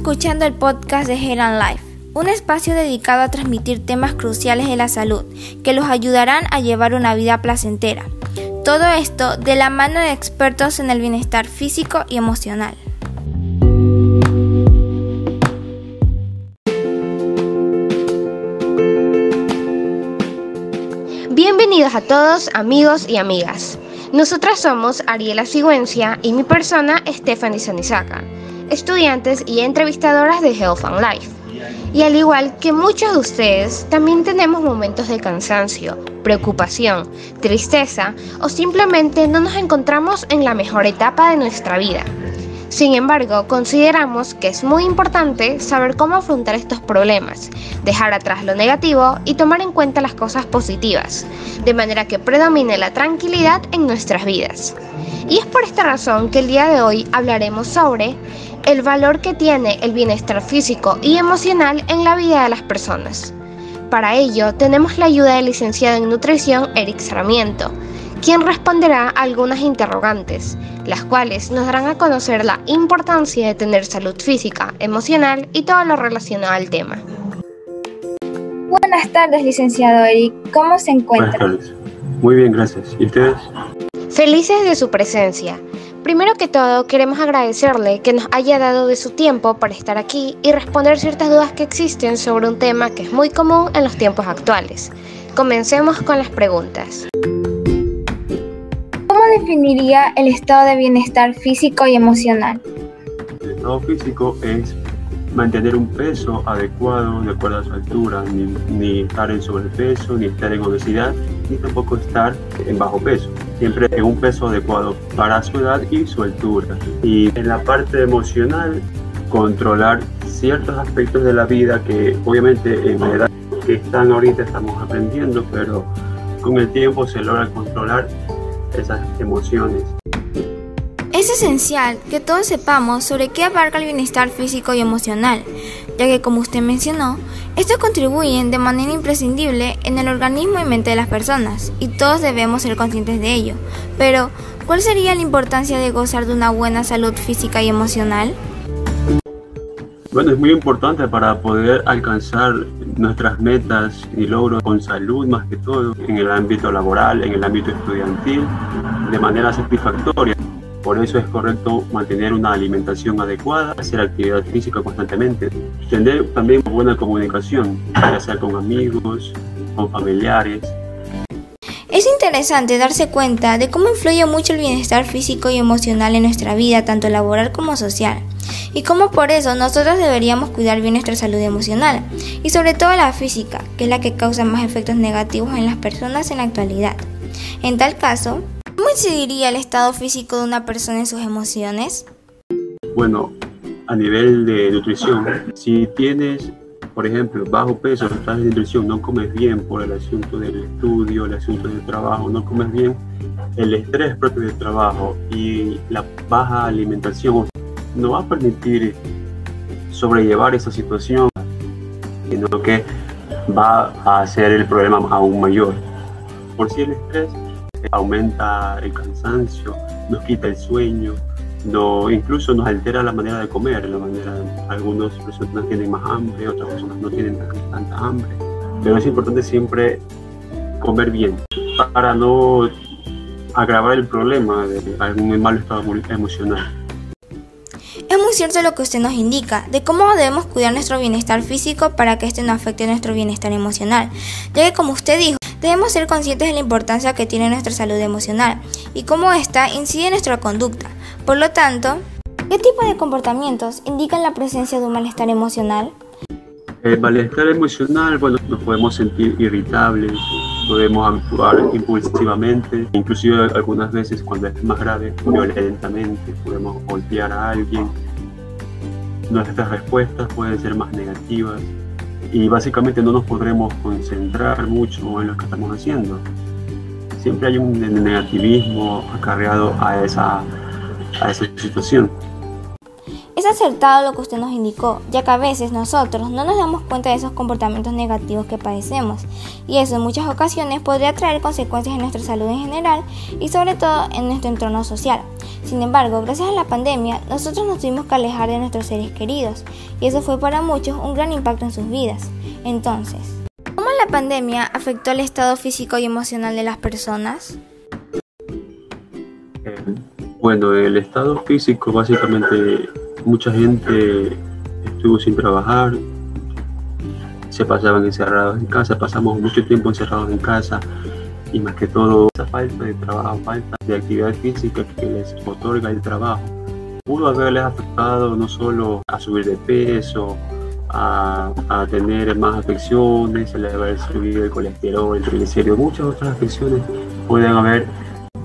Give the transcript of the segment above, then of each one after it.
escuchando el podcast de Health Life, un espacio dedicado a transmitir temas cruciales de la salud que los ayudarán a llevar una vida placentera. Todo esto de la mano de expertos en el bienestar físico y emocional. Bienvenidos a todos amigos y amigas. Nosotras somos Ariela Sigüencia y mi persona Stephanie Sanizaca, estudiantes y entrevistadoras de Health and Life. Y al igual que muchos de ustedes, también tenemos momentos de cansancio, preocupación, tristeza o simplemente no nos encontramos en la mejor etapa de nuestra vida. Sin embargo, consideramos que es muy importante saber cómo afrontar estos problemas, dejar atrás lo negativo y tomar en cuenta las cosas positivas, de manera que predomine la tranquilidad en nuestras vidas. Y es por esta razón que el día de hoy hablaremos sobre el valor que tiene el bienestar físico y emocional en la vida de las personas. Para ello, tenemos la ayuda del licenciado en nutrición Eric Sarmiento, quien responderá a algunas interrogantes, las cuales nos darán a conocer la importancia de tener salud física, emocional y todo lo relacionado al tema. Buenas tardes, licenciado Eric. ¿Cómo se encuentra? Buenas tardes. Muy bien, gracias. ¿Y ustedes? Felices de su presencia. Primero que todo, queremos agradecerle que nos haya dado de su tiempo para estar aquí y responder ciertas dudas que existen sobre un tema que es muy común en los tiempos actuales. Comencemos con las preguntas definiría el estado de bienestar físico y emocional? El estado físico es mantener un peso adecuado de acuerdo a su altura, ni, ni, estar en sobrepeso, ni estar en obesidad, ni tampoco estar en bajo peso. Siempre en un peso adecuado para su edad y su altura. Y en la parte emocional, controlar ciertos aspectos de la vida que obviamente en la edad que están ahorita estamos aprendiendo, pero con el tiempo se logra controlar esas emociones. Es esencial que todos sepamos sobre qué abarca el bienestar físico y emocional, ya que como usted mencionó, estos contribuyen de manera imprescindible en el organismo y mente de las personas, y todos debemos ser conscientes de ello. Pero, ¿cuál sería la importancia de gozar de una buena salud física y emocional? Bueno, es muy importante para poder alcanzar nuestras metas y logros con salud más que todo, en el ámbito laboral, en el ámbito estudiantil, de manera satisfactoria. Por eso es correcto mantener una alimentación adecuada, hacer actividad física constantemente, tener también buena comunicación, ya sea con amigos, con familiares, es interesante darse cuenta de cómo influye mucho el bienestar físico y emocional en nuestra vida, tanto laboral como social, y cómo por eso nosotros deberíamos cuidar bien nuestra salud emocional, y sobre todo la física, que es la que causa más efectos negativos en las personas en la actualidad. En tal caso, ¿cómo incidiría el estado físico de una persona en sus emociones? Bueno, a nivel de nutrición, si tienes por ejemplo, bajo peso, estás en nutrición, no comes bien por el asunto del estudio, el asunto del trabajo, no comes bien, el estrés propio del trabajo y la baja alimentación no va a permitir sobrellevar esa situación, sino que va a hacer el problema aún mayor. Por si el estrés aumenta el cansancio, nos quita el sueño, no, incluso nos altera la manera de comer, la manera, algunas personas tienen más hambre, otras personas no tienen tanta hambre, pero es importante siempre comer bien para no agravar el problema de algún mal estado emocional. Es muy cierto lo que usted nos indica, de cómo debemos cuidar nuestro bienestar físico para que este no afecte nuestro bienestar emocional, ya que como usted dijo, debemos ser conscientes de la importancia que tiene nuestra salud emocional y cómo ésta incide en nuestra conducta. Por lo tanto, ¿qué tipo de comportamientos indican la presencia de un malestar emocional? El malestar emocional, bueno, nos podemos sentir irritables, podemos actuar impulsivamente, inclusive algunas veces cuando es más grave, violentamente, podemos golpear a alguien. Nuestras respuestas pueden ser más negativas y básicamente no nos podremos concentrar mucho en lo que estamos haciendo. Siempre hay un negativismo acarreado a esa Es acertado lo que usted nos indicó, ya que a veces nosotros no nos damos cuenta de esos comportamientos negativos que padecemos, y eso en muchas ocasiones podría traer consecuencias en nuestra salud en general y sobre todo en nuestro entorno social. Sin embargo, gracias a la pandemia, nosotros nos tuvimos que alejar de nuestros seres queridos, y eso fue para muchos un gran impacto en sus vidas. Entonces, ¿cómo la pandemia afectó el estado físico y emocional de las personas? Bueno, el estado físico básicamente mucha gente estuvo sin trabajar, se pasaban encerrados en casa, pasamos mucho tiempo encerrados en casa y más que todo esa falta de trabajo, falta de actividad física que les otorga el trabajo, pudo haberles afectado no solo a subir de peso, a, tener más afecciones, a haber subido el colesterol, el triglicérido, muchas otras afecciones pueden haber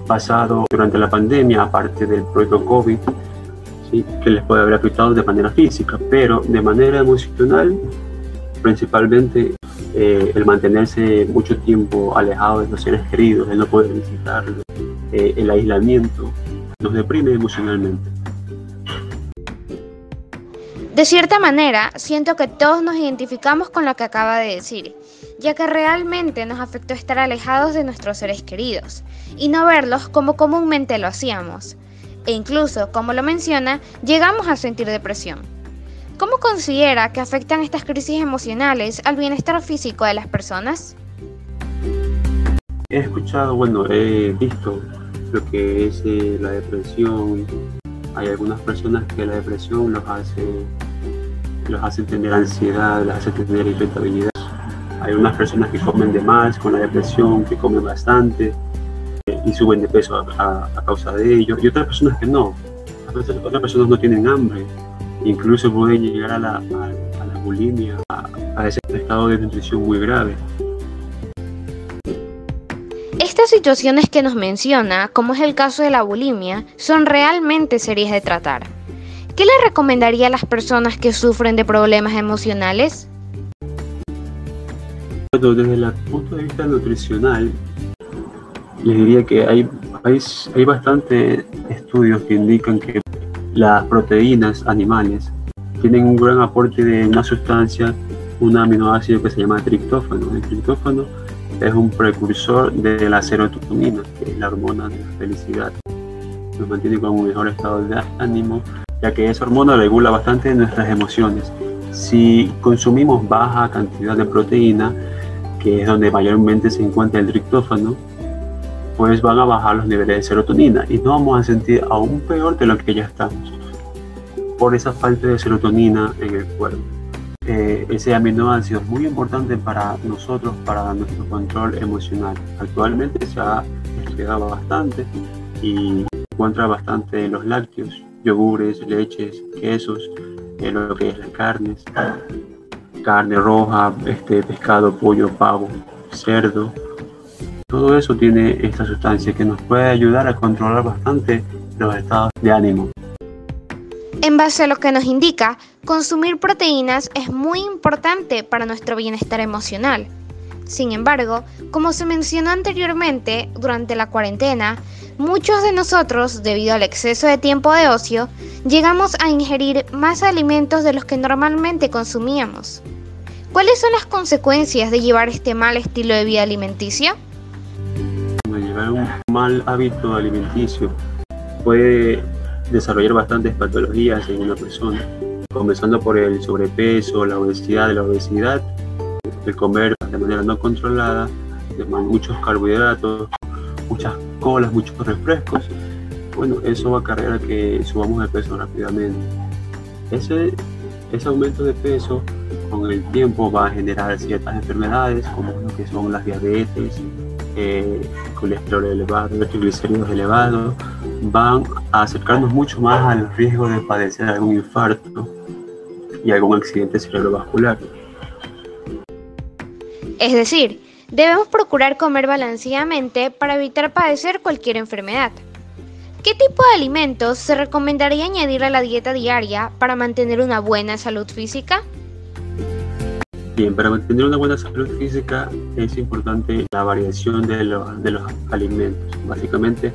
pasado durante la pandemia, aparte del propio COVID, que les puede haber afectado de manera física, pero de manera emocional, principalmente eh, el mantenerse mucho tiempo alejado de los seres queridos, el no poder visitarlos, eh, el aislamiento, nos deprime emocionalmente. De cierta manera, siento que todos nos identificamos con lo que acaba de decir, ya que realmente nos afectó estar alejados de nuestros seres queridos y no verlos como comúnmente lo hacíamos. E incluso, como lo menciona, llegamos a sentir depresión. ¿Cómo considera que afectan estas crisis emocionales al bienestar físico de las personas? He escuchado, bueno, he visto lo que es eh, la depresión. Hay algunas personas que la depresión los hace, los hace tener ansiedad, los hace tener irritabilidad. Hay unas personas que comen de más con la depresión, que comen bastante y suben de peso a, causa de ello, y otras personas que no. Otras personas no tienen hambre, incluso pueden llegar a la, a, la bulimia, a, ese estado de nutrición muy grave. Estas situaciones que nos menciona, como es el caso de la bulimia, son realmente serias de tratar. ¿Qué le recomendaría a las personas que sufren de problemas emocionales? Desde el punto de vista nutricional, les diría que hay, hay, hay bastantes estudios que indican que las proteínas animales tienen un gran aporte de una sustancia, un aminoácido que se llama triptófano. El triptófano es un precursor de la serotonina, que es la hormona de la felicidad. Nos mantiene con un mejor estado de ánimo, ya que esa hormona regula bastante nuestras emociones. Si consumimos baja cantidad de proteína, que es donde mayormente se encuentra el triptófano, pues van a bajar los niveles de serotonina y nos vamos a sentir aún peor de lo que ya estamos por esa falta de serotonina en el cuerpo. Eh, ese aminoácido es muy importante para nosotros, para nuestro control emocional. Actualmente se ha estudiado bastante y encuentra bastante en los lácteos, yogures, leches, quesos, en lo que es las carnes, carne roja, este, pescado, pollo, pavo, cerdo, todo eso tiene esta sustancia que nos puede ayudar a controlar bastante los estados de ánimo. En base a lo que nos indica, consumir proteínas es muy importante para nuestro bienestar emocional. Sin embargo, como se mencionó anteriormente, durante la cuarentena, muchos de nosotros, debido al exceso de tiempo de ocio, llegamos a ingerir más alimentos de los que normalmente consumíamos. ¿Cuáles son las consecuencias de llevar este mal estilo de vida alimenticio? llevar un mal hábito alimenticio puede desarrollar bastantes patologías en una persona, comenzando por el sobrepeso, la obesidad, la obesidad, el comer de manera no controlada, muchos carbohidratos, muchas colas, muchos refrescos. Bueno, eso va a cargar a que subamos de peso rápidamente. Ese, ese aumento de peso con el tiempo va a generar ciertas enfermedades como lo que son las diabetes, eh, colesterol elevado, triglicéridos elevados, van a acercarnos mucho más al riesgo de padecer algún infarto y algún accidente cerebrovascular. Es decir, debemos procurar comer balanceadamente para evitar padecer cualquier enfermedad. ¿Qué tipo de alimentos se recomendaría añadir a la dieta diaria para mantener una buena salud física? Bien, para mantener una buena salud física es importante la variación de, de los alimentos. Básicamente,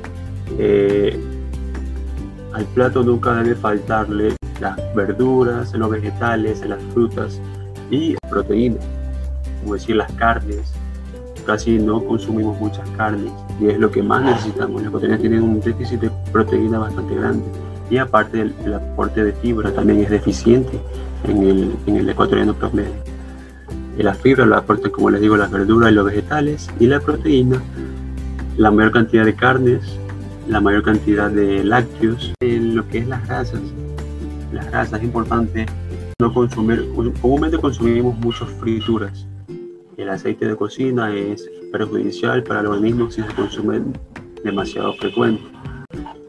eh, al plato nunca debe faltarle las verduras, los vegetales, las frutas y proteínas, como decir las carnes. Casi no consumimos muchas carnes y es lo que más necesitamos. Los ecuatorianos tienen un déficit de proteína bastante grande y aparte el, aporte de fibra también es deficiente en el, en el ecuatoriano promedio. La fibra lo aportan, como les digo, las verduras y los vegetales y la proteína, la mayor cantidad de carnes, la mayor cantidad de lácteos, en lo que es las grasas. Las grasas es importante no consumir, comúnmente consumimos muchas frituras. El aceite de cocina es perjudicial para el organismo si se consume demasiado frecuente.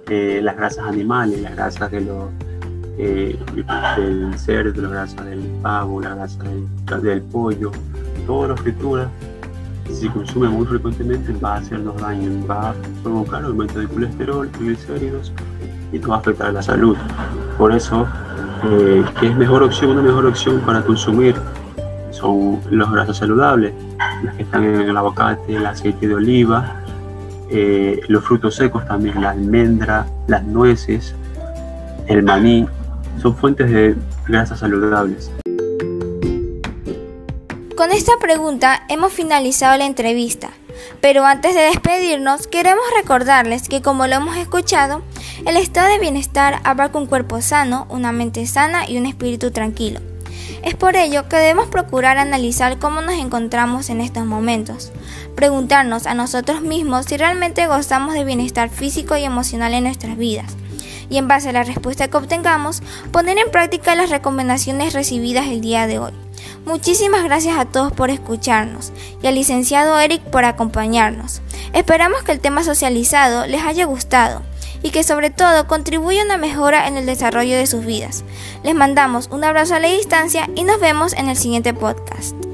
Eh, las grasas animales, las grasas de los, eh, del cerdo, las grasas del pavo, las grasas del, del pollo, todas las frituras, si se consume muy frecuentemente va a hacernos daño, va a provocar aumento de colesterol, triglicéridos y nos va a afectar a la salud. Por eso eh, ¿qué es mejor opción? Una mejor opción para consumir son los grasas saludables, las que están en el aguacate, el aceite de oliva, eh, los frutos secos también, la almendra, las nueces, el maní, son fuentes de grasas saludables. Con esta pregunta hemos finalizado la entrevista, pero antes de despedirnos queremos recordarles que como lo hemos escuchado, el estado de bienestar abarca un cuerpo sano, una mente sana y un espíritu tranquilo. Es por ello que debemos procurar analizar cómo nos encontramos en estos momentos, preguntarnos a nosotros mismos si realmente gozamos de bienestar físico y emocional en nuestras vidas, y en base a la respuesta que obtengamos, poner en práctica las recomendaciones recibidas el día de hoy. Muchísimas gracias a todos por escucharnos y al licenciado Eric por acompañarnos. Esperamos que el tema socializado les haya gustado y que sobre todo contribuya a una mejora en el desarrollo de sus vidas. Les mandamos un abrazo a la distancia y nos vemos en el siguiente podcast.